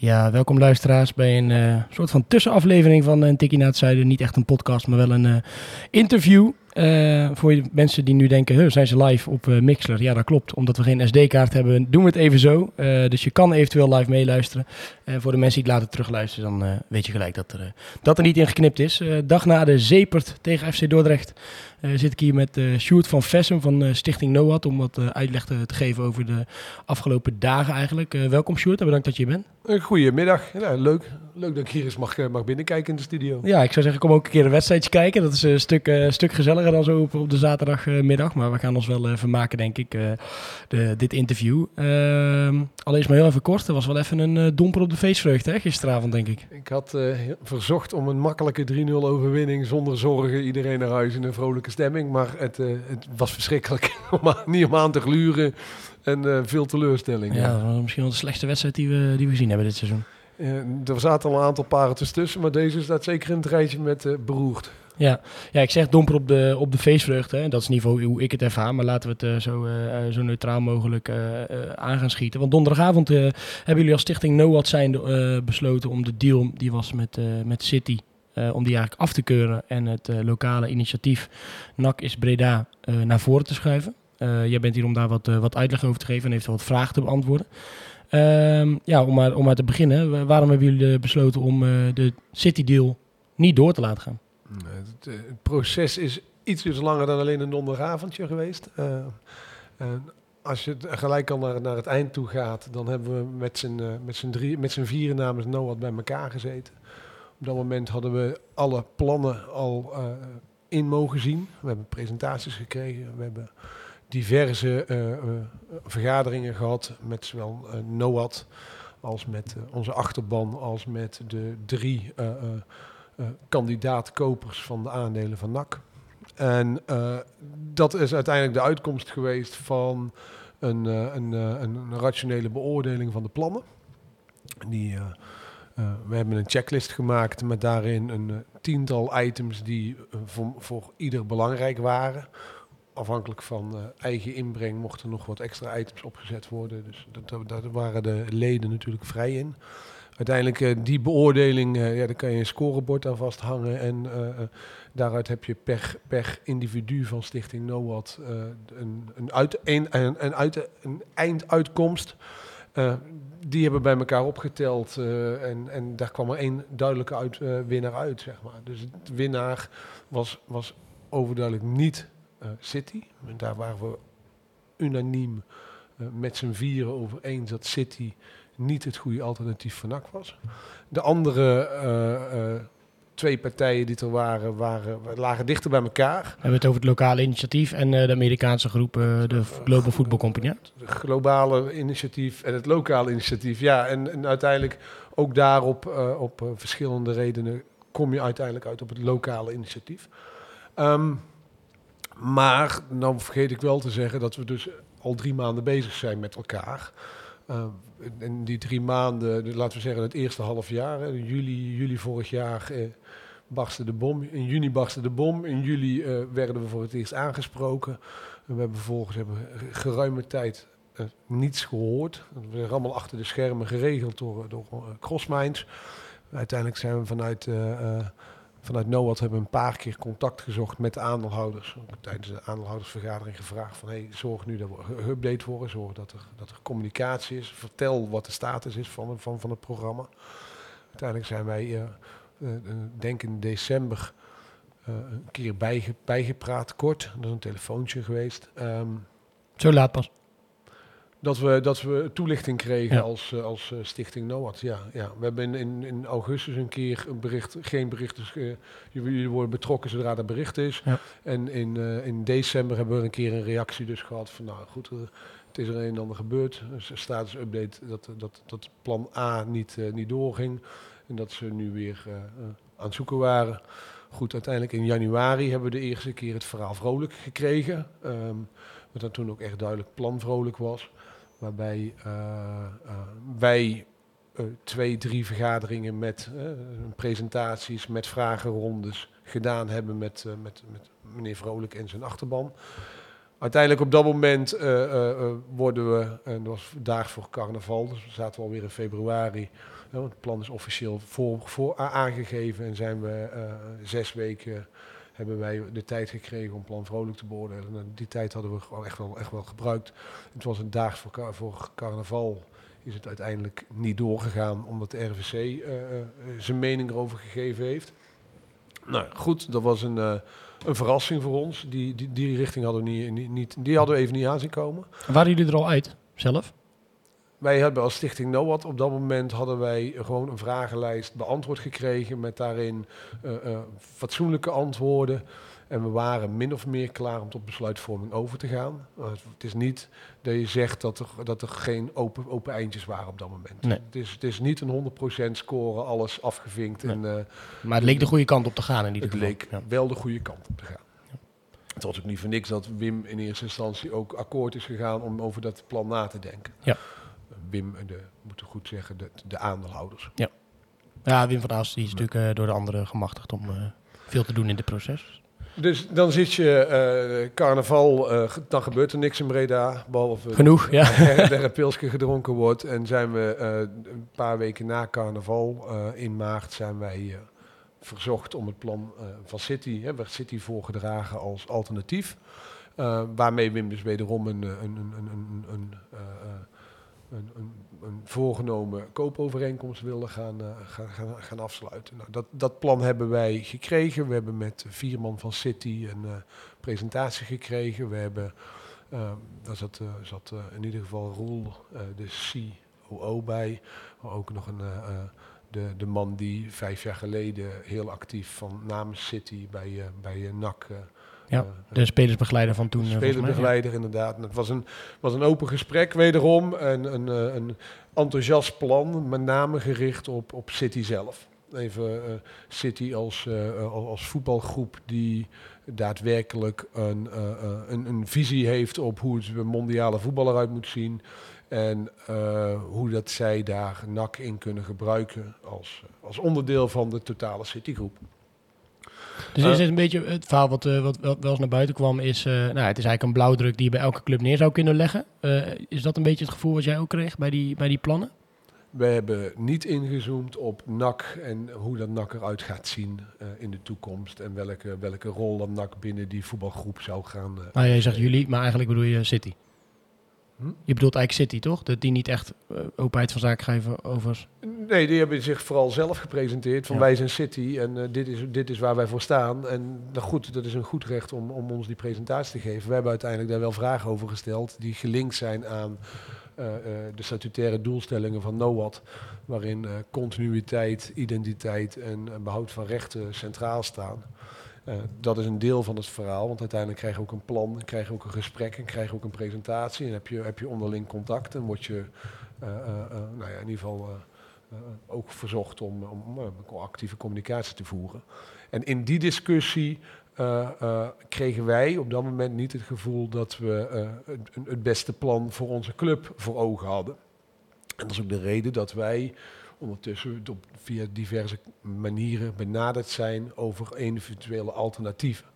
Ja, welkom luisteraars bij een eh, soort van tussenaflevering van een Tikkie naar het Zuiden. Niet echt een podcast, maar wel een eh, interview. Eh, voor je mensen die nu denken, zijn ze live op eh, Mixler? Ja, dat klopt. Omdat we geen SD-kaart hebben, doen we het even zo. Eh, dus je kan eventueel live meeluisteren. En voor de mensen die het later terugluisteren, dan weet je gelijk dat er, dat er niet in geknipt is. Dag na de Zepert tegen FC Dordrecht zit ik hier met eh Sjoerd van Vessem van Stichting NOAD... om wat uitleg te, te geven over de afgelopen dagen eigenlijk. Welkom Sjoerd en bedankt dat je hier bent. Goedemiddag. Ja, leuk. leuk dat ik hier eens mag, mag binnenkijken in de studio. Ja, ik zou zeggen, kom ook een keer een wedstrijdje kijken. Dat is een stuk, stuk gezelliger dan zo op, op de zaterdagmiddag. Maar we gaan ons wel eh, vermaken, denk ik, eh, de, dit interview. Ehm allereerst maar heel even kort. Er was wel even een eh, domper op de feestvreugde, hè, gisteravond, denk ik. Ik had verzocht om een makkelijke 3-0 overwinning zonder zorgen. Iedereen naar huis in een vrolijke stemming. Maar het, het was verschrikkelijk. om niet om aan te gluren. En veel teleurstelling. Ja, misschien wel de slechtste wedstrijd die we, die we gezien hebben dit seizoen. Er zaten al een aantal paren tussen. Maar deze staat zeker in het rijtje met beroerd. Ja. ja, ik zeg domper op de, op de feestvreugde. Hè. Dat is geval hoe ik het ervaar. Maar laten we het eh, zo, eh, eh, zo neutraal mogelijk eh, aan gaan schieten. Want donderdagavond hebben jullie als stichting NOAD zijn besloten om de deal die was met, met City... om die eigenlijk af te keuren en het lokale initiatief NAC is Breda naar voren te schuiven. Jij bent hier om daar wat, wat uitleg over te geven en eventueel wat vragen te beantwoorden. Ehm, ja, om maar, om maar te beginnen. wa- Waarom hebben jullie besloten om de City deal niet door te laten gaan? Het, eh, het proces is iets langer dan alleen een donderdagavondje geweest. Eh, en als je gelijk al naar, naar het eind toe gaat, dan hebben we met z'n, z'n vieren namens NOAD bij elkaar gezeten. Op dat moment hadden we alle plannen al in mogen zien. We hebben presentaties gekregen. We hebben diverse vergaderingen gehad met zowel NOAD als met onze achterban als met de drie kandidaat-kopers van de aandelen van NAC. En eh, dat is uiteindelijk de uitkomst geweest van een, eh, een, eh, een, rationele beoordeling van de plannen. Die, eh, eh, we hebben een checklist gemaakt met daarin een eh, tiental items die eh, voor, voor ieder belangrijk waren. Afhankelijk van eh, eigen inbreng mochten nog wat extra items opgezet worden. Dus daar waren de leden natuurlijk vrij in. Uiteindelijk eh, die beoordeling, eh, ja, daar kan je een scorebord aan vasthangen. En eh, daaruit heb je per, per individu van Stichting NOAD een, een, uit, een, een, uit, een einduitkomst. Die hebben bij elkaar opgeteld en, en daar kwam er één duidelijke uit, winnaar uit, zeg maar. Dus de winnaar was, was overduidelijk niet City. En daar waren we unaniem met z'n vieren over eens dat City niet het goede alternatief voor NAC was. De andere eh, eh, twee partijen die er waren, waren, lagen dichter bij elkaar. We hebben het over het lokale initiatief en eh, de Amerikaanse groep, de Global Football Company. Het globale initiatief en het lokale initiatief. Ja, en, en uiteindelijk ook daarop, op verschillende redenen, kom je uiteindelijk uit op het lokale initiatief. Ehm, maar, nou vergeet ik wel te zeggen dat we dus al drie maanden bezig zijn met elkaar. Uh, en die drie maanden, de- laten we zeggen het eerste half jaar, hè, juli, juli vorig jaar eh, barstte de bom. In juni barstte de bom. In juli eh, werden we voor het eerst aangesproken. En we hebben vervolgens hebben geruime tijd eh, niets gehoord. We zijn allemaal achter de schermen geregeld door, door eh, Crossminds. Uiteindelijk zijn we vanuit, vanuit NOAD hebben we een paar keer contact gezocht met de aandeelhouders. Ook tijdens de aandeelhoudersvergadering gevraagd van hey, zorg nu dat we geüpdate worden. Zorg dat er, dat er communicatie is. Vertel wat de status is van, van, van het programma. Uiteindelijk zijn wij, eh, denk in december, een keer bijge, bijgepraat, kort. Dat is een telefoontje geweest. Ehm, Zo laat pas. Dat we, dat we toelichting kregen Ja. als, eh, als eh, Stichting NOAD. Ja, ja. We hebben in, in, in augustus een keer een bericht, geen bericht, dus jullie worden betrokken zodra er bericht is. Ja. En in, in december hebben we een keer een reactie dus gehad van, nou goed, het is er een en ander gebeurd. Dus een status update dat, dat, dat plan A niet, niet doorging. En dat ze nu weer aan het zoeken waren. goed, uiteindelijk in januari hebben we de eerste keer het verhaal vrolijk gekregen. ehm, wat dan toen ook echt duidelijk plan vrolijk was. Waarbij eh, eh, wij eh, twee, drie vergaderingen met presentaties, met vragenrondes gedaan hebben met, met, met meneer Vrolijk en zijn achterban. Uiteindelijk op dat moment worden we, en dat was dag voor carnaval, dus we zaten alweer in februari. het plan is officieel voor, voor aangegeven en zijn we zes weken hebben wij de tijd gekregen om plan vrolijk te beoordelen. Nou, die tijd hadden we gewoon echt wel, echt wel gebruikt. Het was een dag voor, voor carnaval is het uiteindelijk niet doorgegaan omdat de RVC eh, eh, zijn mening erover gegeven heeft. Nou goed, dat was een, eh, een verrassing voor ons. Die, die, die richting hadden we niet, niet, die hadden we even niet aanzien komen. Waren jullie er al uit, zelf? Wij hebben als Stichting NOAD op dat moment hadden wij gewoon een vragenlijst beantwoord gekregen met daarin eh, eh, fatsoenlijke antwoorden. En we waren min of meer klaar om tot besluitvorming over te gaan. Uh, het is niet dat je zegt dat er, dat er geen open, open eindjes waren op dat moment. Nee. Het, is, het is niet een 100% score, alles afgevinkt. Nee. En, eh, Maar het leek de goede kant op te gaan in ieder het geval. leek Ja. wel de goede kant op te gaan. Het was ook niet voor niks dat Wim in eerste instantie ook akkoord is gegaan om over dat plan na te denken. Ja. Wim, en de, moeten goed zeggen, de, de aandeelhouders. Ja, Wim van Aas die is natuurlijk eh, door de anderen gemachtigd om eh, veel te doen in dit proces. Dus dan zit je eh, carnaval, eh, dan gebeurt er niks in Breda, behalve Genoeg, ja. dat er een pilsje gedronken wordt. En zijn we eh, een paar weken na carnaval, eh, in maart, zijn wij eh, verzocht om het plan eh, van City, hè, werd City voorgedragen als alternatief. Eh, waarmee Wim dus wederom eh, een, een, een, eh, eh, een, een, een voorgenomen koopovereenkomst wilde gaan, eh, gaan, gaan, gaan afsluiten. Nou, dat, dat plan hebben wij gekregen. We hebben met vier man van City een eh, presentatie gekregen. We hebben, eh, daar zat, zat in ieder geval Roel, de COO bij. Maar ook nog een, de, de man die vijf jaar geleden heel actief van namens City bij, bij NAC... Ja, De spelersbegeleider van toen. eh, ja. Spelerbegeleider, inderdaad. En het was een, was een open gesprek wederom. En een, eh, een enthousiast plan, met name gericht op, op City zelf. Even eh, City als, als voetbalgroep die daadwerkelijk een, een, een visie heeft op hoe het mondiale voetbal eruit moet zien. En hoe dat zij daar NAC in kunnen gebruiken als, als onderdeel van de totale Citygroep. Dus Eh. is het een beetje het verhaal wat, eh, wat wel wel eens naar buiten kwam, is, eh, nou, het is eigenlijk een blauwdruk die je bij elke club neer zou kunnen leggen. Eh, is dat een beetje het gevoel wat jij ook kreeg bij die, bij die plannen? We hebben niet ingezoomd op NAC en hoe dat NAC eruit gaat zien eh, in de toekomst. En welke, welke rol dat NAC binnen die voetbalgroep zou gaan. eh, Maar jij zegt jullie, maar eigenlijk bedoel je City. Je bedoelt eigenlijk City, toch? Dat die niet echt eh, openheid van zaken geven over... Nee, die hebben zich vooral zelf gepresenteerd. Van Ja. wij zijn City en eh, dit, is, dit is waar wij voor staan. En nou goed, dat is een goed recht om, om ons die presentatie te geven. We hebben uiteindelijk daar wel vragen over gesteld die gelinkt zijn aan eh, de statutaire doelstellingen van NOAD. Waarin continuïteit, identiteit en eh, behoud van rechten centraal staan. Eh, dat is een deel van het verhaal, want uiteindelijk krijg je ook een plan, krijg je ook een gesprek en krijg je ook een presentatie. En heb je, heb je onderling contact en word je eh, eh, nou ja, in ieder geval ook verzocht om, om actieve communicatie te voeren. En in die discussie kregen wij op dat moment niet het gevoel dat we het beste plan voor onze club voor ogen hadden. En dat is ook de reden dat wij ondertussen op, via diverse manieren benaderd zijn over eventuele alternatieven.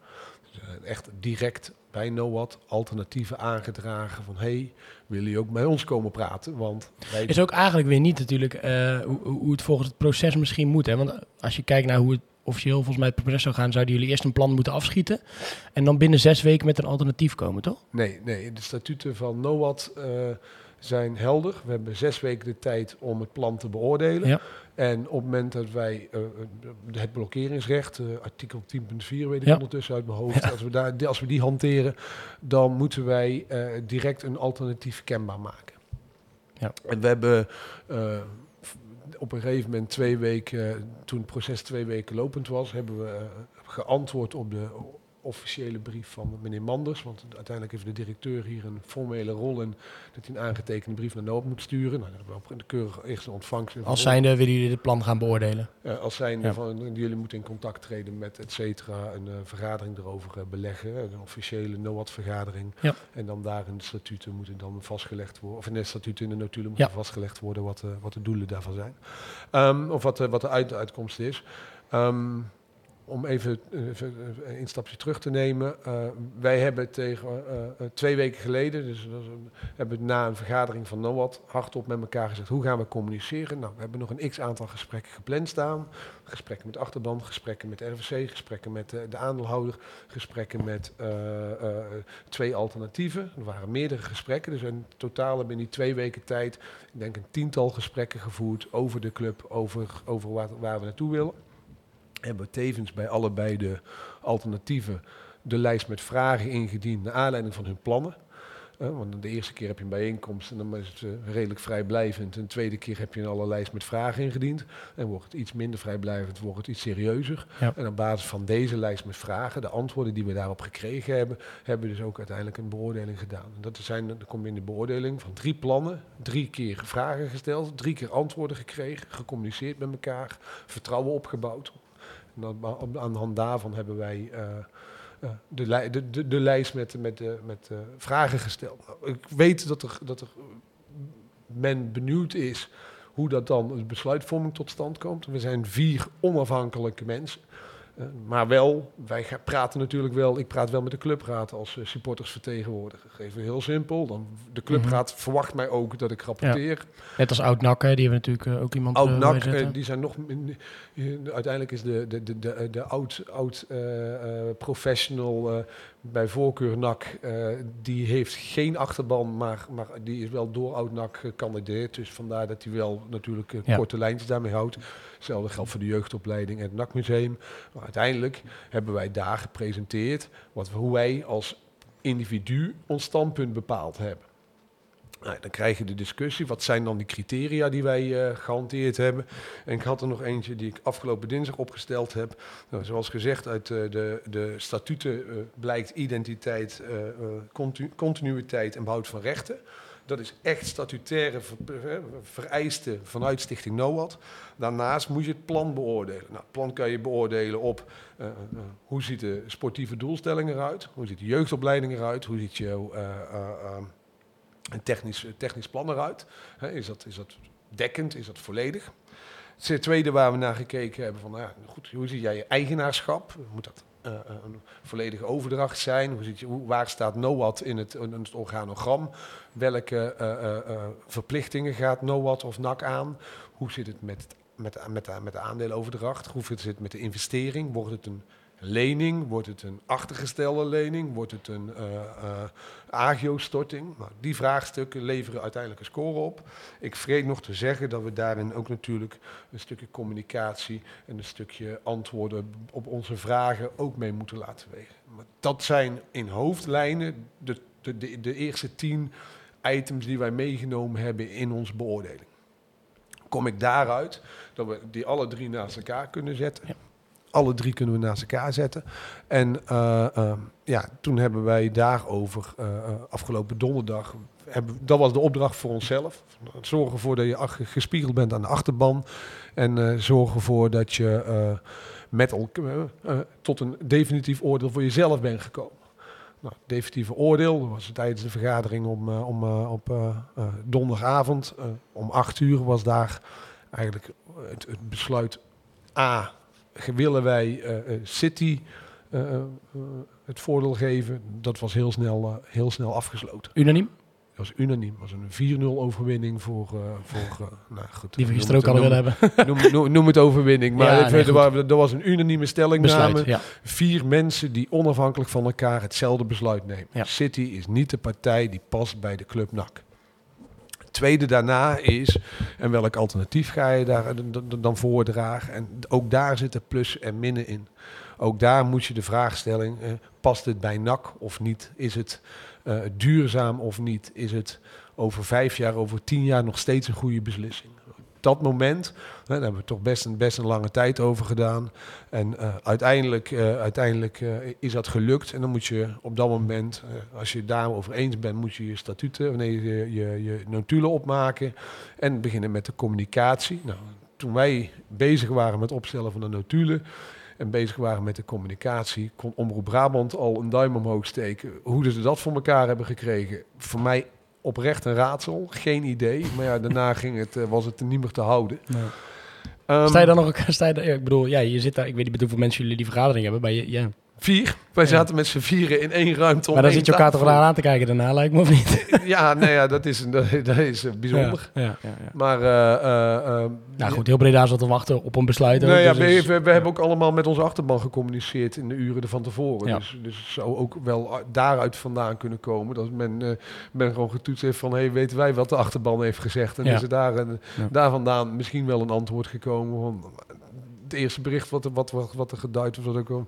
Dus, echt direct bij NOAD alternatieven aangedragen van hey, willen jullie ook bij ons komen praten? Want wij Is ook eigenlijk weer niet natuurlijk eh, hoe, hoe het volgens het proces misschien moet. Hè? Want als je kijkt naar hoe het officieel volgens mij het proces zou gaan, zouden jullie eerst een plan moeten afschieten. En dan binnen zes weken met een alternatief komen, toch? Nee, nee, de statuten van NOAD eh, zijn helder. We hebben zes weken de tijd om het plan te beoordelen. Ja. En op het moment dat wij eh, het blokkeringsrecht, eh, artikel 10.4 weet ik Ja. ondertussen uit mijn hoofd, als, we daar, als we die hanteren, dan moeten wij eh, direct een alternatief kenbaar maken. Ja. En we hebben eh, op een gegeven moment twee weken, toen het proces twee weken lopend was, hebben we eh, geantwoord op de, officiële brief van meneer Manders. Want uiteindelijk heeft de directeur hier een formele rol in dat hij een aangetekende brief naar Noop moet sturen. Nou, dat hebben we keurig eerste ontvangst. Als zijnde willen jullie dit plan gaan beoordelen? als zijnde Ja. van jullie moeten in contact treden met et cetera, een eh, vergadering erover eh, beleggen, een officiële NOAD vergadering. Ja. En dan daar in de statuten moeten dan vastgelegd worden, of in de statuten in de notulen moeten vastgelegd worden wat, eh, wat de doelen daarvan zijn. Ehm, of wat, wat de uit- uitkomst is. Ehm, om even, een stapje terug te nemen. eh, wij hebben tegen eh, eh, twee weken geleden, dus dat hebben na een vergadering van NOAD hardop met elkaar gezegd, hoe gaan we communiceren? Nou, we hebben nog een x-aantal gesprekken gepland staan. Gesprekken met achterban, gesprekken met RVC, gesprekken met de aandeelhouder, gesprekken met twee alternatieven. Er waren meerdere gesprekken, dus in totaal hebben we in die twee weken tijd, ik denk een tiental gesprekken gevoerd over de club, over, over waar we naartoe willen. Hebben we tevens bij allebei de alternatieven de lijst met vragen ingediend naar aanleiding van hun plannen. Eh, want de eerste keer heb je een bijeenkomst en dan is het eh, redelijk vrijblijvend. En de tweede keer heb je een alle lijst met vragen ingediend. En wordt het iets minder vrijblijvend, wordt het iets serieuzer. Ja. En op basis van deze lijst met vragen, de antwoorden die we daarop gekregen hebben, hebben we dus ook uiteindelijk een beoordeling gedaan. En dat zijn, dan kom je in de beoordeling van drie plannen, drie keer vragen gesteld, drie keer antwoorden gekregen, gecommuniceerd met elkaar, vertrouwen opgebouwd. Aan de hand daarvan hebben wij eh, eh, de, de, de, de lijst met, met, eh, met vragen gesteld. Nou, ik weet dat er, dat er men benieuwd is hoe dat dan de besluitvorming tot stand komt. We zijn vier onafhankelijke mensen. Eh, maar wel, wij praten natuurlijk wel, ik praat wel met de clubraad als uh, supportersvertegenwoordiger. Even heel simpel, dan, de clubraad verwacht mij ook dat ik rapporteer. Net als Oud Nak, hè, die hebben natuurlijk uh, ook iemand Oud uh, NAC, uh, die zijn nog. Uiteindelijk is de, de, de, de, de oud, oud uh, professional bij voorkeur NAC, die heeft geen achterban, maar, maar die is wel door oud NAC gekandideerd. Dus vandaar dat hij wel natuurlijk ja. korte lijntjes daarmee houdt. Hetzelfde geldt voor de jeugdopleiding en het NAC Museum. Maar uiteindelijk hebben wij daar gepresenteerd wat, hoe wij als individu ons standpunt bepaald hebben. Nou, dan krijg je de discussie, wat zijn dan die criteria die wij uh, gehanteerd hebben. En ik had er nog eentje die ik afgelopen dinsdag opgesteld heb. Nou, zoals gezegd, uit uh, de, de statuten uh, blijkt identiteit, continu, continuïteit en behoud van rechten. Dat is echt statutaire ver, vereiste vanuit Stichting NOAD. Daarnaast moet je het plan beoordelen. Nou, het plan kan je beoordelen op hoe ziet de sportieve doelstelling eruit, hoe ziet de jeugdopleiding eruit, hoe ziet je een technisch, technisch plan eruit. Is, dat, is dat dekkend, is dat volledig? Het tweede waar we naar gekeken hebben, van, nou ja, goed, hoe zie jij je eigenaarschap? Moet dat uh, een volledige overdracht zijn? Hoe ziet je, hoe, waar staat NOAD in het, in het organogram? Welke uh, verplichtingen gaat NOAD of NAC aan? Hoe zit het met, met, met, met de aandeelenoverdracht? Hoe zit het met de investering? Wordt het een lening? Wordt het een achtergestelde lening? Wordt het een uh, uh, agio-storting? Nou, die vraagstukken leveren uiteindelijk een score op. Ik vergeet nog te zeggen dat we daarin ook natuurlijk een stukje communicatie en een stukje antwoorden op onze vragen ook mee moeten laten wegen. Maar dat zijn in hoofdlijnen de, de, de, de eerste tien items die wij meegenomen hebben in onze beoordeling. Kom ik daaruit dat we die alle drie naast elkaar kunnen zetten. Ja. Alle drie kunnen we naast elkaar zetten. En uh, uh, ja, toen hebben wij daarover uh, afgelopen donderdag. Hebben, dat was de opdracht voor onszelf. Zorg ervoor dat je gespiegeld bent aan de achterban. En zorg ervoor dat je met tot een definitief oordeel voor jezelf bent gekomen. Nou, definitieve oordeel dat was tijdens de vergadering om, om, op donderdagavond. om acht uur was daar eigenlijk het besluit A willen wij uh, City uh, uh, het voordeel geven. Dat was heel snel, heel snel afgesloten. Unaniem? Dat was unaniem. Dat was een 4-0 overwinning voor... voor nou goed, Die we gisteren ook al willen hebben. Noem, noem, noem, het overwinning. Maar ja, nee, er, er was een unanieme stellingname. Ja. Vier mensen die onafhankelijk van elkaar hetzelfde besluit nemen. Ja. City is niet de partij die past bij de club NAC tweede daarna is, en welk alternatief ga je daar dan voordragen? En ook daar zitten plus en minnen in. Ook daar moet je de vraagstelling, eh, past het bij NAC of niet? Is het uh, duurzaam of niet? Is het over vijf jaar, over tien jaar nog steeds een goede beslissing? Dat moment, daar hebben we toch best een, best een lange tijd over gedaan. En eh, uiteindelijk, eh, uiteindelijk eh, is dat gelukt. En dan moet je op dat moment, als je daarover eens bent, moet je je statuten, nee, je, je, je notulen opmaken. En beginnen met de communicatie. Nou, toen wij bezig waren met opstellen van de notulen en bezig waren met de communicatie, kon Omroep Brabant al een duim omhoog steken. Hoe ze dat voor elkaar hebben gekregen, voor mij oprecht een raadsel. Geen idee. Maar ja, daarna ging het, eh, was het niet meer te houden. Ehm, sta je dan nog, sta je, daar- ja, ik bedoel, ja, je zit daar, ik weet niet hoeveel mensen jullie die vergadering hebben, maar je, ja. Vier. Wij Ja. zaten met z'n vieren in één ruimte. om Maar dan zit je elkaar toch wel aan te kijken daarna, lijkt me of niet? Ja, nee, ja, dat is, een- dat, dat is eh, bijzonder. Ja, ja, ja, ja. Maar eh, eh, Nou goed, heel Breda zat te wachten op een besluit. Nou ja, dus we, is- we, we hebben ook allemaal met onze achterban gecommuniceerd in de uren ervan tevoren. Ja. Dus, dus het zou ook wel daaruit vandaan kunnen komen. Dat men, eh, men gewoon getoetst heeft van, hey, weten wij wat de achterban heeft gezegd? En Ja. is er daar, een, Ja. daar vandaan misschien wel een antwoord gekomen. Van, het eerste bericht wat, er- wat, wat, wat er geduid was, was ook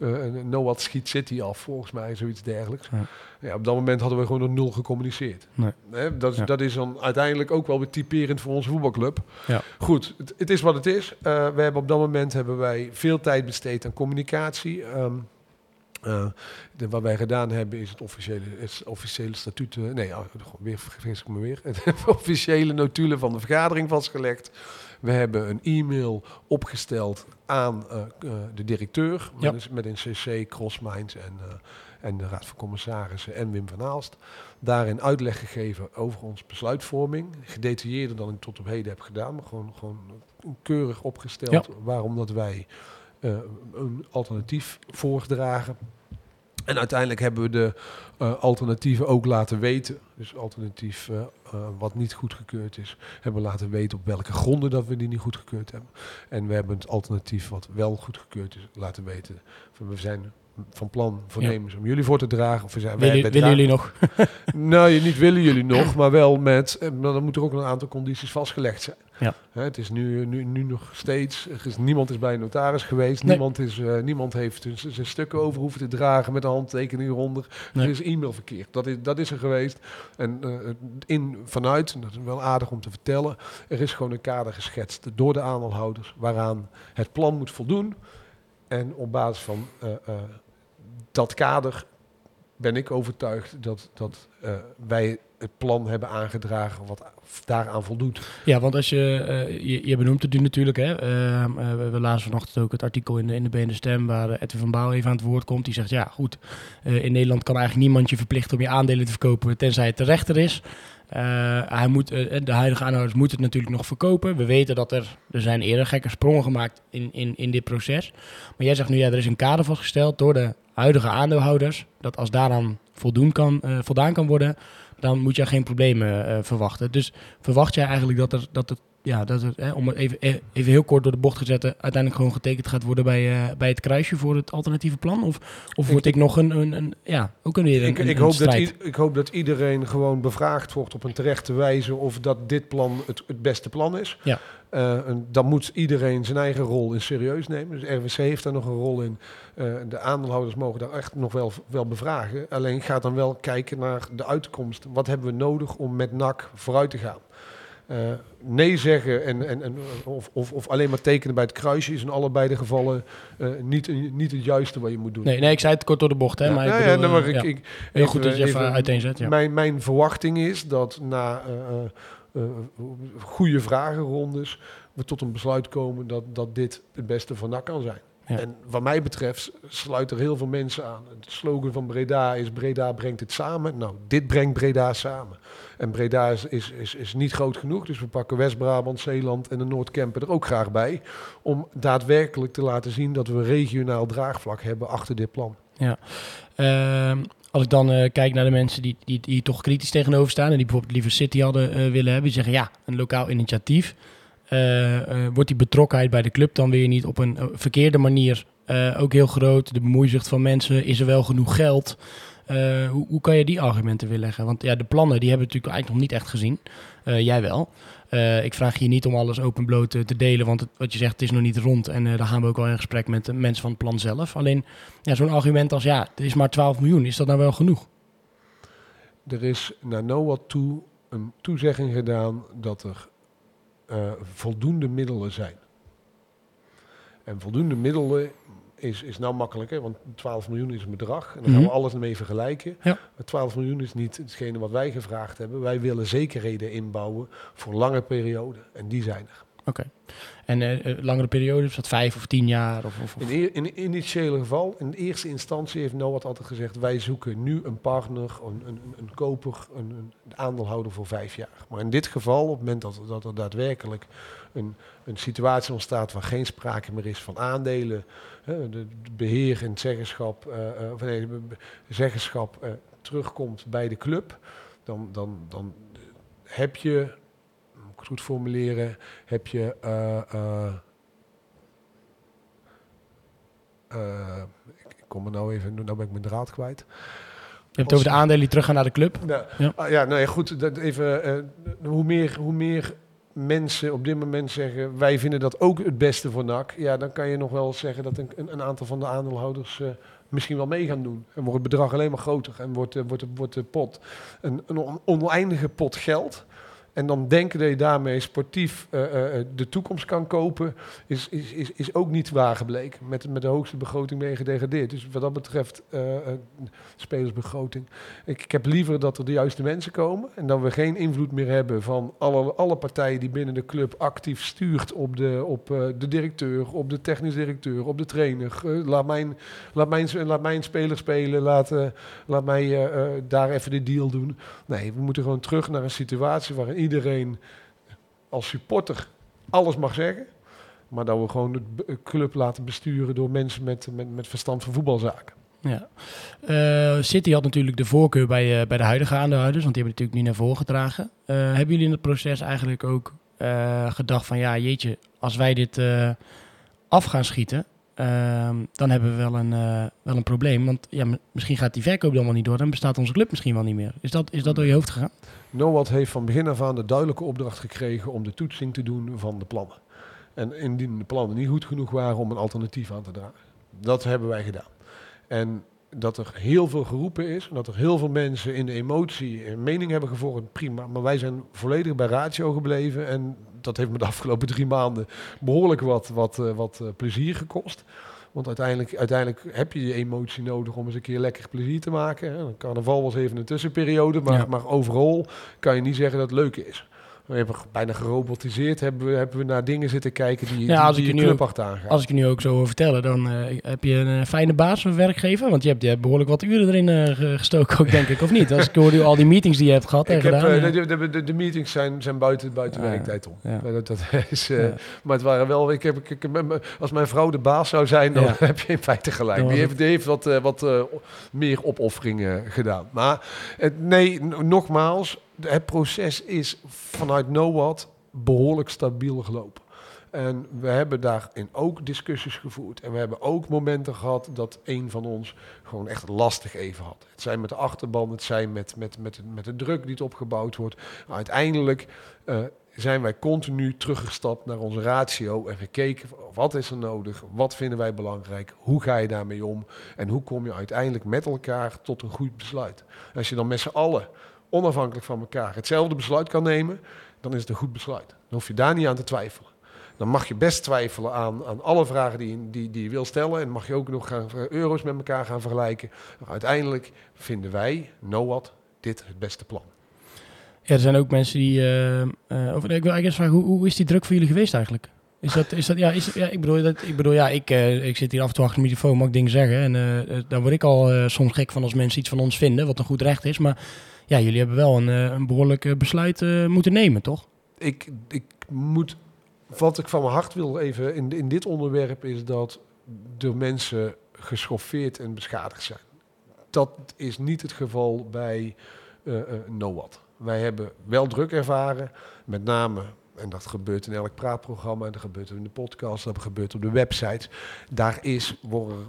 uh, Noah schiet City af, volgens mij, zoiets dergelijks. Ja. Ja. op dat moment hadden we gewoon nog nul gecommuniceerd. Nee. Hè, dat, is, Ja. dat is dan uiteindelijk ook wel weer typerend voor onze voetbalclub. Ja. Goed, het, het is wat het is. Uh, we hebben op dat moment hebben wij veel tijd besteed aan communicatie. Um, uh, de, wat wij gedaan hebben is het officiële, het officiële statuut. Uh, nee, weer vergis ik me weer. Het officiële notulen van de vergadering vastgelegd. We hebben een e-mail opgesteld aan uh, uh, de directeur. Ja. Met, met, een CC, Crossminds en, uh, en de Raad van Commissarissen en Wim van Aalst. Daarin uitleg gegeven over onze besluitvorming. Gedetailleerder dan ik tot op heden heb gedaan. Maar gewoon, gewoon keurig opgesteld Ja. waarom dat wij uh, een alternatief voordragen. En uiteindelijk hebben we de uh, alternatieven ook laten weten. Dus alternatief uh, wat niet goedgekeurd is, hebben we laten weten op welke gronden dat we die niet goedgekeurd hebben. En we hebben het alternatief wat wel goedgekeurd is laten weten. We zijn van plan, voornemens, ja. om jullie voor te dragen. Of zijn, willen, willen jullie nog? nou, niet willen jullie nog, maar wel met... Maar dan moeten er ook een aantal condities vastgelegd zijn. Ja. Hè, het is nu, nu, nu nog steeds... Is, niemand is bij een notaris geweest. Nee. Niemand, is, uh, niemand heeft zijn stukken over hoeven te dragen met een handtekening eronder. Nee. Er is e-mailverkeer. Dat is, dat is er geweest. En uh, in, vanuit, en dat is wel aardig om te vertellen... er is gewoon een kader geschetst door de aandeelhouders... waaraan het plan moet voldoen. En op basis van uh, dat kader ben ik overtuigd dat, dat uh, wij het plan hebben aangedragen wat daaraan voldoet. Ja, want als je, uh, je, benoemt het nu natuurlijk, hè. Uh, we, we lazen vanochtend ook het artikel in de, in de BN Stem waar Edwin van Bouw even aan het woord komt. Die zegt, ja goed, in Nederland kan eigenlijk niemand je verplichten om je aandelen te verkopen tenzij het de rechter is. Hij moet, de huidige aanhouders moeten het natuurlijk nog verkopen. We weten dat er, er zijn eerder gekke sprongen gemaakt in, in, in dit proces. Maar jij zegt nu, ja, er is een kader vastgesteld door de huidige aandeelhouders. Dat als daaraan voldoen kan, uh, voldaan kan worden, dan moet je geen problemen uh, verwachten. Dus verwacht jij eigenlijk dat er, dat het, ja, dat het hè, om het even, even heel kort door de bocht te zetten, uiteindelijk gewoon getekend gaat worden bij, uh, bij het kruisje voor het alternatieve plan? Of, of Ik- wordt ik nog een, een, een ja, ook een, weer een, Ik, ik, een hoop dat ik hoop dat iedereen gewoon bevraagd wordt op een terechte wijze of dat dit plan het, het beste plan is. Ja. Eh, en dan moet iedereen zijn eigen rol in serieus nemen. Dus RWC heeft daar nog een rol in. Eh, de aandeelhouders mogen daar echt nog wel, wel bevragen. Alleen ga dan wel kijken naar de uitkomst. Wat hebben we nodig om met NAC vooruit te gaan? Eh, nee zeggen en, en, en, of, of, of alleen maar tekenen bij het kruisje is in allebei de gevallen niet, niet het juiste wat je moet doen. Nee, nee, ik zei het kort door de bocht, hè. Ja, maar ik ja, bedoel, ja, maar ik, ja. ik, Heel even- goed dat je even, even- uiteenzet, ja. Mijn, mijn verwachting is dat na uh, goede vragenrondes we tot een besluit komen dat, dat dit het beste van NAC kan zijn. Ja. En wat mij betreft sluiten er heel veel mensen aan. Het slogan van Breda is Breda brengt het samen. Nou, dit brengt Breda samen. En Breda is, is, is, is niet groot genoeg, dus we pakken West-Brabant, Zeeland en de Noordkempen er ook graag bij. Om daadwerkelijk te laten zien dat we regionaal draagvlak hebben achter dit plan. Ja. Ehm, als ik dan uh, kijk naar de mensen die, die, toch kritisch tegenover staan en die bijvoorbeeld liever City hadden uh, willen hebben, die zeggen ja, een lokaal initiatief. Uh, wordt die betrokkenheid bij de club dan weer niet op een verkeerde manier ook heel groot? De bemoeizucht van mensen, is er wel genoeg geld? Hoe, hoe, kan je die argumenten weerleggen? Want ja, de plannen die hebben we natuurlijk eigenlijk nog niet echt gezien. jij wel. Uh, ik vraag je niet om alles openbloot te, delen, want wat je zegt, het is nog niet rond. En uh, daar gaan we ook al in gesprek met de mensen van het plan zelf. Alleen ja, zo'n argument als ja, er is maar 12 miljoen, is dat nou wel genoeg? Er is naar NOAD toe een toezegging gedaan dat er eh, voldoende middelen zijn. En voldoende middelen is, is nou makkelijker, want 12 miljoen is een bedrag. En dan gaan we Mhm. alles mee vergelijken. Ja. Maar 12 miljoen is niet hetgene wat wij gevraagd hebben. Wij willen zekerheden inbouwen voor lange perioden. En die zijn er. Oké. En eh, langere periode, is dat vijf of tien jaar? Of, of, In, in initiële geval, in eerste instantie heeft Noord altijd gezegd... wij zoeken nu een partner, een, een, een koper, een, een aandeelhouder voor vijf jaar. Maar in dit geval, op het moment dat, dat er daadwerkelijk een, een situatie ontstaat... waar geen sprake meer is van aandelen... de, beheer en het zeggenschap, eh, of nee, zeggenschap terugkomt bij de club... dan, dan, dan heb je, het goed formuleren, heb je... eh, eh, eh, ik, ik kom er nou even, nou ben ik mijn draad kwijt. je hebt het over de aandelen die teruggaan naar de club. Nou, Ja. ah, ja, nou ja, goed. Dat even, hoe, meer, hoe meer mensen op dit moment zeggen, wij vinden dat ook het beste voor NAC. Ja, dan kan je nog wel zeggen dat een, een, aantal van de aandeelhouders misschien wel mee gaan doen. En wordt het bedrag alleen maar groter en wordt, eh, wordt, de- wordt de pot een, een on- oneindige pot geld. En dan denken dat je daarmee sportief eh, eh, de toekomst kan kopen, is, is, is, is ook niet waar gebleken. Met, met de hoogste begroting ben je gedegradeerd. Dus wat dat betreft, eh, eh, spelersbegroting. Ik, ik heb liever dat er de juiste mensen komen en dat we geen invloed meer hebben van alle, alle partijen die binnen de club actief stuurt op de, op, eh, de directeur, op de technisch directeur, op de trainer. Eh, laat, mijn, laat, mijn, laat mijn speler spelen, laat, eh, laat mij eh, eh, daar even de deal doen. Nee, we moeten gewoon terug naar een situatie waarin iedereen als supporter alles mag zeggen. Maar dat we gewoon de b- club laten besturen door mensen met, met, met verstand van voetbalzaken. Ja. Eh, City had natuurlijk de voorkeur bij, eh, bij de huidige aandeelhouders, want die hebben natuurlijk niet naar voren gedragen. Eh, hebben jullie in het proces eigenlijk ook eh, gedacht van, ja jeetje, als wij dit eh, af gaan schieten, dan hebben we wel een, eh, wel een probleem. Want ja, misschien gaat die verkoop dan wel niet door, dan bestaat onze club misschien wel niet meer. Is dat, is dat door je hoofd gegaan? Noord heeft van begin af aan de duidelijke opdracht gekregen om de toetsing te doen van de plannen. En indien de plannen niet goed genoeg waren om een alternatief aan te dragen. Dat hebben wij gedaan. En dat er heel veel geroepen is, en dat er heel veel mensen in de emotie een mening hebben gevormd, prima. Maar wij zijn volledig bij ratio gebleven en dat heeft me de afgelopen drie maanden behoorlijk wat, wat, eh, wat eh, plezier gekost. Want uiteindelijk, uiteindelijk heb je je emotie nodig om eens een keer lekker plezier te maken. Carnaval was even een tussenperiode, maar, Ja. maar overal kan je niet zeggen dat het leuk is. We hebben bijna gerobotiseerd, hebben we, hebben we naar dingen zitten kijken die, Ja, als die ik je club achteraan Als ik je nu ook zo hoor vertellen, dan eh, heb je een eh, fijne baas of werkgever. Want je hebt, je hebt behoorlijk wat uren erin eh, ge- gestoken ook, denk ik, of niet? Als ik hoor al die meetings die je hebt gehad en Ik heb, gedaan. de, de, de, de meetings zijn, zijn buiten, buiten werktijd om. ja. Dat, dat is, Ja. Maar het waren wel, ik heb, ik, als mijn vrouw de baas zou zijn, dan heb je in feite gelijk. Die heeft, die heeft wat, wat meer opofferingen gedaan. Maar nee, nogmaals, het proces is vanuit NOWAT behoorlijk stabiel gelopen. En we hebben daarin ook discussies gevoerd. En we hebben ook momenten gehad dat een van ons gewoon echt lastig even had. Het zijn met de achterban, het zijn met, met, met, met de druk die het opgebouwd wordt. Uiteindelijk eh, zijn wij continu teruggestapt naar onze ratio en gekeken wat is er nodig, wat vinden wij belangrijk, hoe ga je daarmee om en hoe kom je uiteindelijk met elkaar tot een goed besluit. Als je dan met z'n allen, onafhankelijk van elkaar, hetzelfde besluit kan nemen, dan is het een goed besluit. Dan hoef je daar niet aan te twijfelen. Dan mag je best twijfelen aan, aan alle vragen die, die, die je wil stellen. En mag je ook nog gaan, euro's met elkaar gaan vergelijken. Maar uiteindelijk vinden wij, NOAD, dit het beste plan. Ja, er zijn ook mensen die. eh, eh, of, ik wil eigenlijk eens vragen, hoe, hoe is die druk voor jullie geweest eigenlijk? Is dat, is dat, ja, is, ja, ik bedoel, dat, ik bedoel, ja, ik, eh, ik zit hier af en toe achter de microfoon, mag ik dingen zeggen. En daar word ik al soms gek van als mensen iets van ons vinden, wat een goed recht is. Maar ja, jullie hebben wel een, eh, een behoorlijk eh, besluit eh, moeten nemen, toch? ik, ik moet, wat ik van mijn hart wil even in, in dit onderwerp is dat de mensen geschoffeerd en beschadigd zijn. Dat is niet het geval bij eh, NOAD. Wij hebben wel druk ervaren, met name, en dat gebeurt in elk praatprogramma, dat gebeurt in de podcast, dat gebeurt op de websites. Daar is,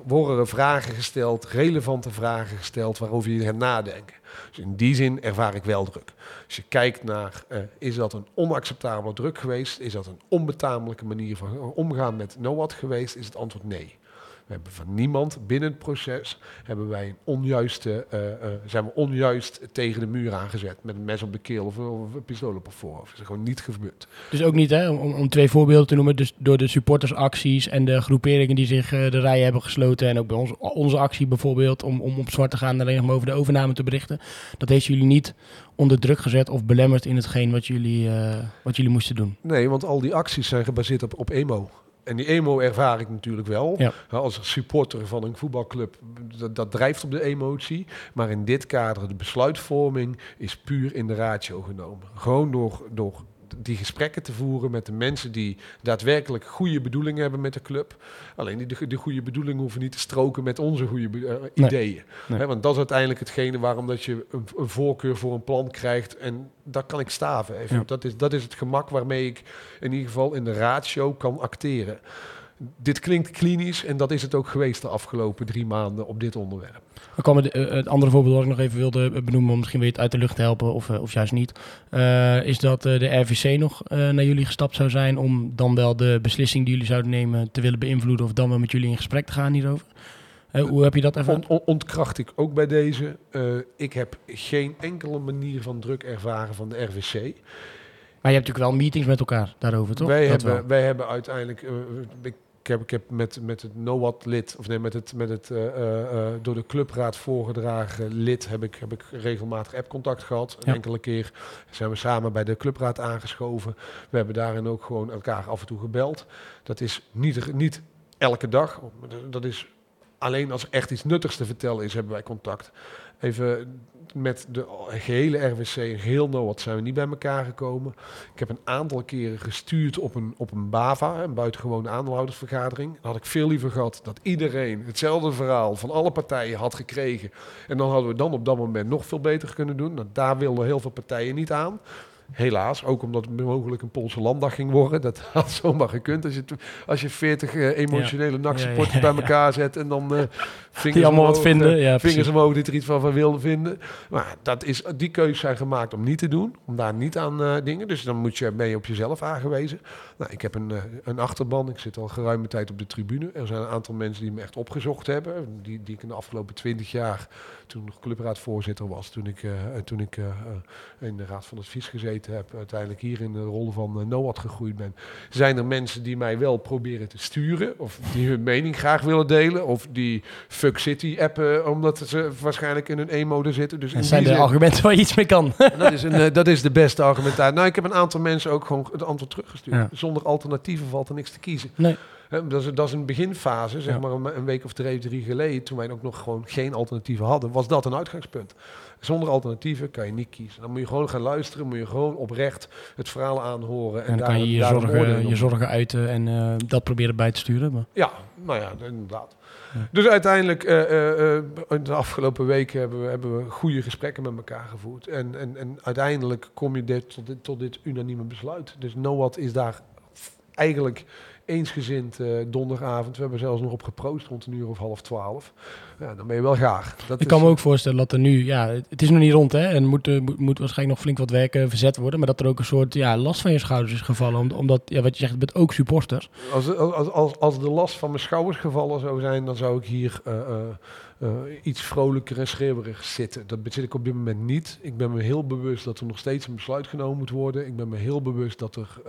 worden, vragen gesteld, relevante vragen gesteld, waarover je gaat nadenken. Dus in die zin ervaar ik wel druk. Als je kijkt naar, eh, is dat een onacceptabele druk geweest? Is dat een onbetamelijke manier van omgaan met NOAD geweest? Is het antwoord nee. We hebben van niemand binnen het proces hebben wij een onjuiste, uh, uh, zijn we onjuist tegen de muur aangezet met een mes op de keel of, of een pistool op het voorhoofd. Dat is gewoon niet gebeurd. Dus ook niet, hè, om, om twee voorbeelden te noemen, dus door de supportersacties en de groeperingen die zich uh, de rijen hebben gesloten en ook bij ons, onze actie bijvoorbeeld om, om op zwart te gaan en alleen nog maar over de overname te berichten. Dat heeft jullie niet onder druk gezet of belemmerd in hetgeen wat jullie, wat jullie moesten doen? Nee, want al die acties zijn gebaseerd op, op emo. En die emo ervaar ik natuurlijk wel. Ja. Als supporter van een voetbalclub, dat, dat, drijft op de emotie. Maar in dit kader, de besluitvorming is puur in de ratio genomen. Gewoon door, door die gesprekken te voeren met de mensen die daadwerkelijk goede bedoelingen hebben met de club. Alleen die de, de goede bedoelingen hoeven niet te stroken met onze goede uh, ideeën. Nee. Want dat is uiteindelijk hetgene waarom dat je een, een, voorkeur voor een plan krijgt. En daar kan ik staven. Even. Ja. Dat, is, dat is het gemak waarmee ik in ieder geval in de ratio kan acteren. Dit klinkt klinisch en dat is het ook geweest de afgelopen drie maanden op dit onderwerp. Dan kwam het, uh, het andere voorbeeld wat ik nog even wilde benoemen, om misschien weer het uit de lucht te helpen of, uh, of juist niet, uh, is dat de RVC nog naar jullie gestapt zou zijn om dan wel de beslissing die jullie zouden nemen te willen beïnvloeden of dan wel met jullie in gesprek te gaan hierover. hoe heb je dat ervaren? On, on, ontkracht ik ook bij deze. ik heb geen enkele manier van druk ervaren van de RVC. Maar je hebt natuurlijk wel meetings met elkaar daarover, toch? Wij, dat hebben, wij hebben uiteindelijk. ik, ik heb, ik heb met, met het NOAD lid, of nee, met het, met het uh, uh, door de clubraad voorgedragen lid, heb ik, heb ik regelmatig appcontact gehad. Een Ja. enkele keer zijn we samen bij de clubraad aangeschoven. We hebben daarin ook gewoon elkaar af en toe gebeld. Dat is niet, niet elke dag. Dat is alleen als er echt iets nuttigs te vertellen is, hebben wij contact. Even met de gehele RWC, heel NOAD, zijn we niet bij elkaar gekomen. Ik heb een aantal keren gestuurd op een, op een BAVA, een buitengewone aandeelhoudersvergadering. Dan had ik veel liever gehad dat iedereen hetzelfde verhaal van alle partijen had gekregen. En dan hadden we dan op dat moment nog veel beter kunnen doen. Nou, daar wilden heel veel partijen niet aan. Helaas, ook omdat het mogelijk een Poolse landdag ging worden. Dat had zomaar gekund als je, als je 40 uh, emotionele ja. nachtsupporters ja, ja, bij elkaar zet en dan uh, vingers die allemaal omhoog, wat vinden. Uh, Ja, vingers omhoog die er iets van, van wilden vinden. Maar dat is, die keuzes zijn gemaakt om niet te doen, om daar niet aan uh, dingen. Dus dan moet je, ben je op jezelf aangewezen. Nou, ik heb een, een achterban, ik zit al geruime tijd op de tribune. Er zijn een aantal mensen die me echt opgezocht hebben. Die, die ik in de afgelopen 20 jaar, toen ik clubraadvoorzitter was, toen ik, toen ik in de raad van advies gezeten heb, uiteindelijk hier in de rol van uh, NOAD gegroeid ben, zijn er mensen die mij wel proberen te sturen, of die hun mening graag willen delen, of die Fuck City appen, omdat ze waarschijnlijk in hun emo zitten. Dus dat zijn de zin, argumenten waar je iets mee kan. dat, is een, uh, dat is de beste argumentatie. Nou, ik heb een aantal mensen ook gewoon het antwoord teruggestuurd. Ja. Zonder alternatieven valt er niks te kiezen. Nee. He, dat, is, dat is een beginfase, zeg Ja. maar een, een week of twee, drie geleden, toen wij ook nog gewoon geen alternatieven hadden, was dat een uitgangspunt. Zonder alternatieven kan je niet kiezen. Dan moet je gewoon gaan luisteren, moet je gewoon oprecht het verhaal aanhoren. En, En dan daar, kan je je zorgen, je zorgen uiten en uh, dat proberen bij te sturen. Maar. Ja, nou ja, inderdaad. Ja. Dus uiteindelijk, uh, uh, in de afgelopen weken hebben we, hebben we goede gesprekken met elkaar gevoerd. En, en, en uiteindelijk kom je dit, tot, dit, tot dit unanieme besluit. Dus NOAD is daar eigenlijk eensgezind uh, donderdagavond. We hebben zelfs nog op geproost rond een uur of half twaalf. Ja, dan ben je wel gaar. Dat ik kan me ook voorstellen dat er nu, ja, het is nog niet rond hè, en moet, uh, moet, moet waarschijnlijk nog flink wat werk verzet worden, maar dat er ook een soort ja, last van je schouders is gevallen, omdat, ja, wat je zegt, je bent ook supporter. Als, als, als, als de last van mijn schouders gevallen zou zijn, dan zou ik hier uh, iets vrolijker en schreeuwerig zitten. Dat zit ik op dit moment niet. Ik ben me heel bewust dat er nog steeds een besluit genomen moet worden. Ik ben me heel bewust dat er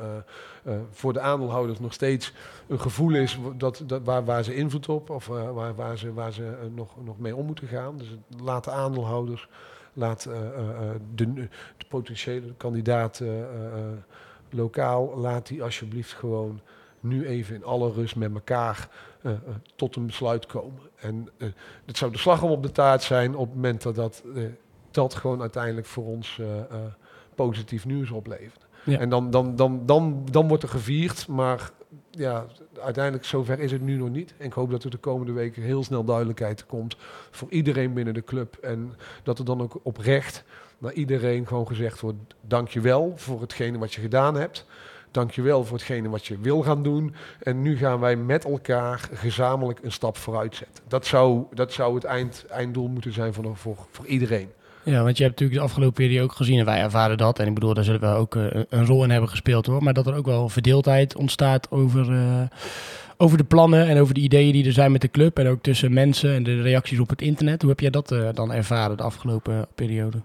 voor de aandeelhouders nog steeds een gevoel is dat, dat, waar, waar ze invloed op of waar, waar ze, waar ze nog, nog mee om moeten gaan. Dus laat de aandeelhouders, laat de, de, potentiële kandidaat lokaal, laat die alsjeblieft gewoon nu even in alle rust met elkaar tot een besluit komen. En het zou de slag om op de taart zijn op het moment dat dat, dat gewoon uiteindelijk voor ons positief nieuws oplevert. Ja. En dan, dan, dan, dan, dan wordt er gevierd, maar ja, uiteindelijk zover is het nu nog niet. En ik hoop dat er de komende weken heel snel duidelijkheid komt voor iedereen binnen de club. En dat er dan ook oprecht naar iedereen gewoon gezegd wordt, dankjewel voor hetgene wat je gedaan hebt. Dankjewel voor hetgene wat je wil gaan doen. En nu gaan wij met elkaar gezamenlijk een stap vooruit zetten. Dat zou, dat zou het eind, einddoel moeten zijn voor, voor, voor iedereen. Ja, want je hebt natuurlijk de afgelopen periode ook gezien, en wij ervaren dat, en ik bedoel, daar zullen we ook uh, een rol in hebben gespeeld hoor, maar dat er ook wel verdeeldheid ontstaat over, uh, over de plannen en over de ideeën die er zijn met de club en ook tussen mensen en de reacties op het internet. Hoe heb jij dat uh, dan ervaren de afgelopen periode?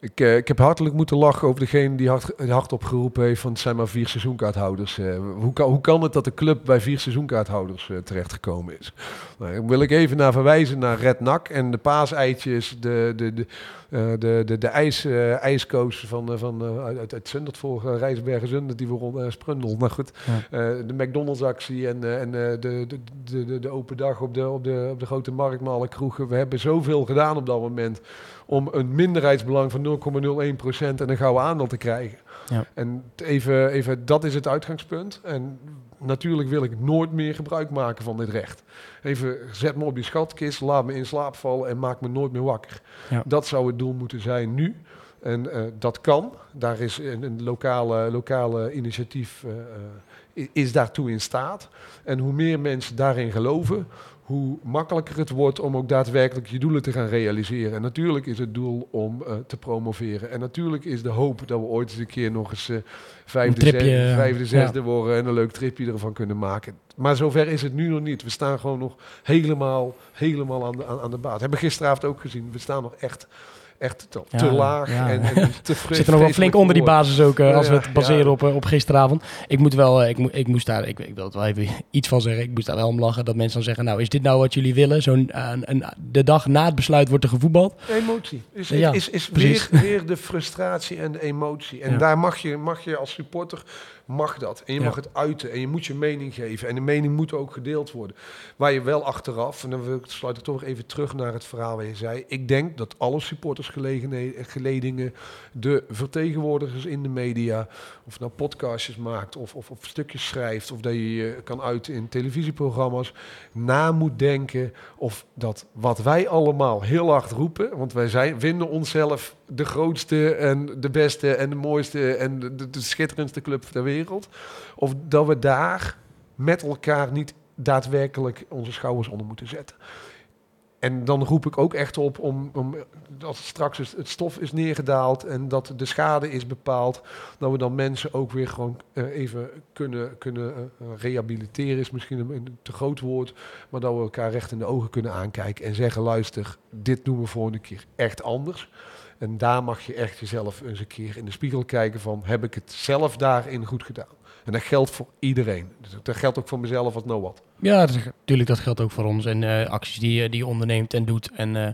Ik, uh, ik heb hartelijk moeten lachen over degene die hard, hard opgeroepen heeft van het zijn maar vier seizoenkaarthouders. Uh, hoe, kan, hoe kan het dat de club bij vier seizoenkaarthouders uh, terechtgekomen is? Nou, daar wil ik even naar verwijzen naar Red Nak en de paaseitjes, de, de, de, de, de, de ijs, ijskoos van, van, uit, uit Zundert voor Rijsbergen Zundert, die we rond Sprundel. Nou goed, ja. de McDonald's actie en, en de, de, de, de, de open dag op de, op de, op de grote markt met alle kroegen. We hebben zoveel gedaan op dat moment om een minderheidsbelang van 0,01% en een gouden aandeel te krijgen. Ja. En even, even, dat is het uitgangspunt. En natuurlijk wil ik nooit meer gebruik maken van dit recht. Even zet me op die schatkist, laat me in slaap vallen en maak me nooit meer wakker. Ja. Dat zou het doel moeten zijn nu. En uh, dat kan. Daar is een, een lokale, lokale initiatief uh, is daartoe in staat. En hoe meer mensen daarin geloven, hoe makkelijker het wordt om ook daadwerkelijk je doelen te gaan realiseren. En natuurlijk is het doel om uh, te promoveren. En natuurlijk is de hoop dat we ooit eens een keer nog eens uh, vijfde, tripje, zesde, vijfde, zesde ja. worden en een leuk tripje ervan kunnen maken. Maar zover is het nu nog niet. We staan gewoon nog helemaal, helemaal aan de, aan, aan de baat. Hebben gisteravond ook gezien. We staan nog echt echt te, ja, te laag ja. en, en te We zitten nog wel flink onder die basis ook, uh, als we het baseren op, uh, op gisteravond. Ik moet wel, uh, ik, mo ik moest daar, ik, ik wil het wel even iets van zeggen, ik moest daar wel om lachen, dat mensen dan zeggen, nou is dit nou wat jullie willen? Zo'n de dag na het besluit wordt er gevoetbald. Emotie. Is, is, is, is weer, weer de frustratie en de emotie. En daar mag je, mag je als supporter mag dat. En je mag het uiten en je moet je mening geven. En de mening moet ook gedeeld worden. Waar je wel achteraf, en dan wil ik, sluit ik toch even terug naar het verhaal waar je zei. Ik denk dat alle supportersgeledingen, de vertegenwoordigers in de media, of nou podcastjes maakt of, of, of stukjes schrijft, of dat je je kan uiten in televisieprogramma's, na moet denken of dat wat wij allemaal heel hard roepen, want wij zijn, vinden onszelf de grootste en de beste en de mooiste en de, de, de schitterendste club ter wereld. Of dat we daar met elkaar niet daadwerkelijk onze schouders onder moeten zetten. En dan roep ik ook echt op om, om als straks het stof is neergedaald en dat de schade is bepaald, dat we dan mensen ook weer gewoon uh, even kunnen, kunnen uh, rehabiliteren, is misschien een, te groot woord, maar dat we elkaar recht in de ogen kunnen aankijken en zeggen, luister, dit doen we volgende keer echt anders. En daar mag je echt jezelf eens een keer in de spiegel kijken van, heb ik het zelf daarin goed gedaan? En dat geldt voor iedereen. Dat geldt ook voor mezelf als nou wat. Ja, natuurlijk, dat geldt ook voor ons. En uh, acties die, die je onderneemt en doet. En uh,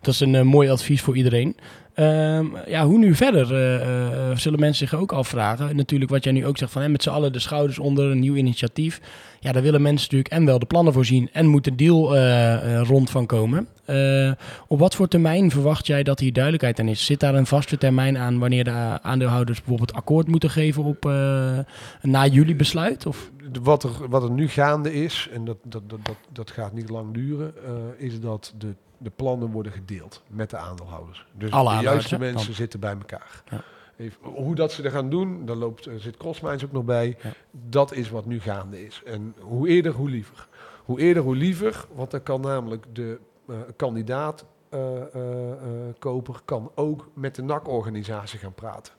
dat is een mooi advies voor iedereen. Um, ja, hoe nu verder? zullen mensen zich ook afvragen. Natuurlijk wat jij nu ook zegt van met z'n allen de schouders onder een nieuw initiatief. Ja, daar willen mensen natuurlijk en wel de plannen voorzien en moet een deal rond van komen. op wat voor termijn verwacht jij dat hier duidelijkheid aan is? Zit daar een vaste termijn aan wanneer de aandeelhouders bijvoorbeeld akkoord moeten geven op na jullie besluit? Of? Wat, er, wat er nu gaande is, en dat, dat, dat, dat, dat gaat niet lang duren, uh, is dat de, de plannen worden gedeeld met de aandeelhouders. Dus Alle de juiste mensen dan. zitten bij elkaar. Ja. Even, hoe dat ze er gaan doen, daar loopt, zit Crossminds ook nog bij. Ja. Dat is wat nu gaande is. En hoe eerder, hoe liever. Hoe eerder, hoe liever, want dan kan namelijk de uh, kandidaat uh, koper kan ook met de NAC-organisatie gaan praten.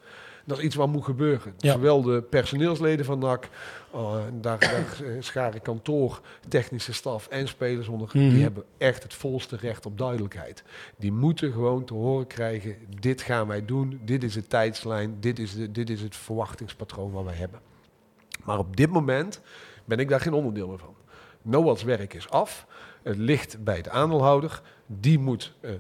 Dat is iets wat moet gebeuren. Ja. Zowel de personeelsleden van NAC, uh, daar, daar scharen kantoor, technische staf en spelers onder, mm -hmm. die hebben echt het volste recht op duidelijkheid. Die moeten gewoon te horen krijgen, dit gaan wij doen, dit is de tijdslijn, dit is, de, dit is het verwachtingspatroon wat wij hebben. Maar op dit moment ben ik daar geen onderdeel meer van. Noah's werk is af. Het ligt bij de aandeelhouder. Die moet uh,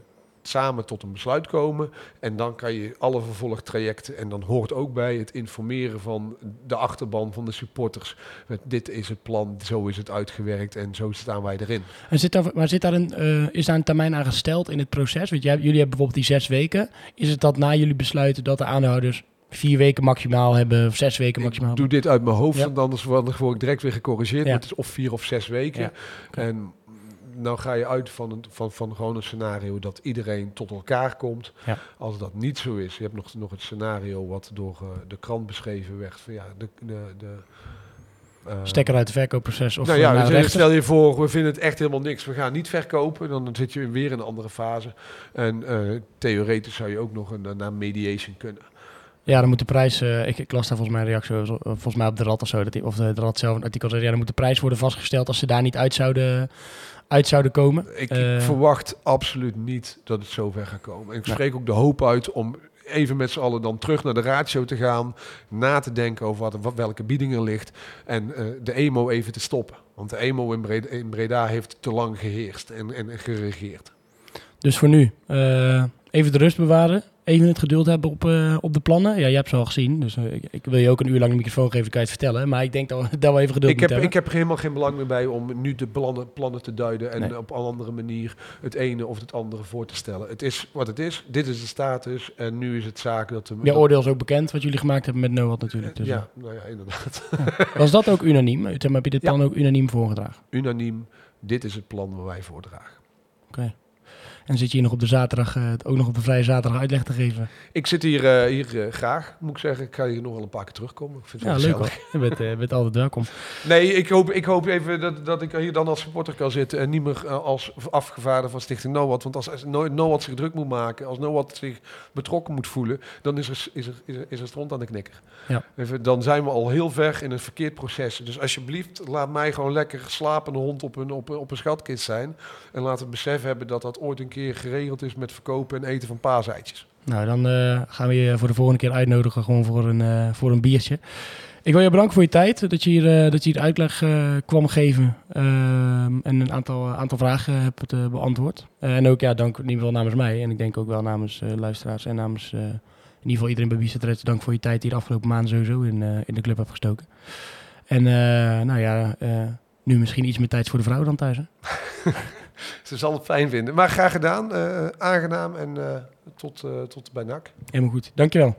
samen tot een besluit komen. En dan kan je alle vervolgtrajecten. En dan hoort ook bij het informeren van de achterban van de supporters. Met dit is het plan, zo is het uitgewerkt en zo staan wij erin. En zit daar, maar zit daar een, uh, is daar een termijn aan gesteld in het proces? Want jij, jullie hebben bijvoorbeeld die zes weken. Is het dat na jullie besluiten dat de aandeelhouders vier weken maximaal hebben, of zes weken maximaal. Ik doe dit uit mijn hoofd, ja. want anders word ik direct weer gecorrigeerd. Ja. Het is of vier of zes weken. Ja. En nou ga je uit van, een, van, van gewoon een scenario dat iedereen tot elkaar komt. Ja. Als dat niet zo is, je hebt nog, nog het scenario wat door uh, de krant beschreven werd. Van, ja, de, de, de, Eh, Stekker uit het verkoopproces of nou eh, ja, de dus stel je voor, we vinden het echt helemaal niks. We gaan niet verkopen. Dan zit je weer in een andere fase. En eh, theoretisch zou je ook nog een, naar mediation kunnen. Ja, dan moet de prijs, eh, ik, ik las daar volgens mij een reactie, volgens mij op de Rad of zo, dat die, of de, de Rad zelf een artikel zei, ja, dan moet de prijs worden vastgesteld als ze daar niet uit zouden, uit zouden komen. Ik, Eh, ik verwacht absoluut niet dat het zover gaat komen. Ik spreek ook de hoop uit om even met z'n allen dan terug naar de ratio te gaan. Na te denken over wat, wat, welke bieding er ligt. En eh, de emo even te stoppen. Want de emo in Breda, in Breda heeft te lang geheerst en, en geregeerd. Dus voor nu, eh, even de rust bewaren, even het geduld hebben op, eh, op de plannen. Ja, je hebt ze al gezien, dus eh, ik, ik wil je ook een uur lang de microfoon geven, kan je het vertellen. Maar ik denk dat we, dat we even geduld Ik heb, moeten ik heb er helemaal geen belang meer bij om nu de plannen, plannen te duiden en Nee. op een andere manier het ene of het andere voor te stellen. Het is wat het is. Dit is de status en nu is het zaak dat... de hebben. Ja, oordeel is ook bekend, wat jullie gemaakt hebben met Noah natuurlijk. Dus, ja, nou ja, inderdaad. eh, Was dat ook unaniem? Heb je dit Ja. plan ook unaniem voorgedragen? Unaniem, dit is het plan waar wij voordragen. Oké. En zit je hier nog op de zaterdag, eh, ook nog op de vrije zaterdag uitleg te geven? Ik zit hier, eh, hier eh, graag, moet ik zeggen. Ik ga hier nog wel een paar keer terugkomen. Ik vind het Ja, wel leuk hoor. Je bent, bent altijd welkom. Nee, ik hoop, ik hoop even dat, dat ik hier dan als supporter kan zitten en niet meer als afgevaardigde van Stichting NOWAT. Want als, als No- NOWAT zich druk moet maken, als NOWAT zich betrokken moet voelen, dan is er, is er, is er, is er stront aan de knikker. Ja. Even, dan zijn we al heel ver in een verkeerd proces. Dus alsjeblieft, laat mij gewoon lekker slapende hond op een, op, een- op een schatkist zijn. En laat het besef hebben dat dat ooit een keer geregeld is met verkopen en eten van paaseitjes. Nou, dan eh, gaan we je voor de volgende keer uitnodigen gewoon voor een, eh, voor een biertje. Ik wil je bedanken voor je tijd, dat je hier, eh, dat je hier uitleg eh, kwam geven en een aantal, aantal vragen hebt eh, beantwoord. Eh, en ook ja, dank in ieder geval namens mij en ik denk ook wel namens eh, luisteraars en namens eh, in ieder geval iedereen bij Bicet Reds. Dank voor je tijd die je de afgelopen maanden sowieso in, eh, in de club hebt gestoken. En eh, nou ja, eh, nu misschien iets meer tijd voor de vrouw dan thuis. Hè? Ze zal het fijn vinden. Maar graag gedaan, eh, aangenaam en eh, tot, eh, tot bij NAC. Helemaal goed, dankjewel.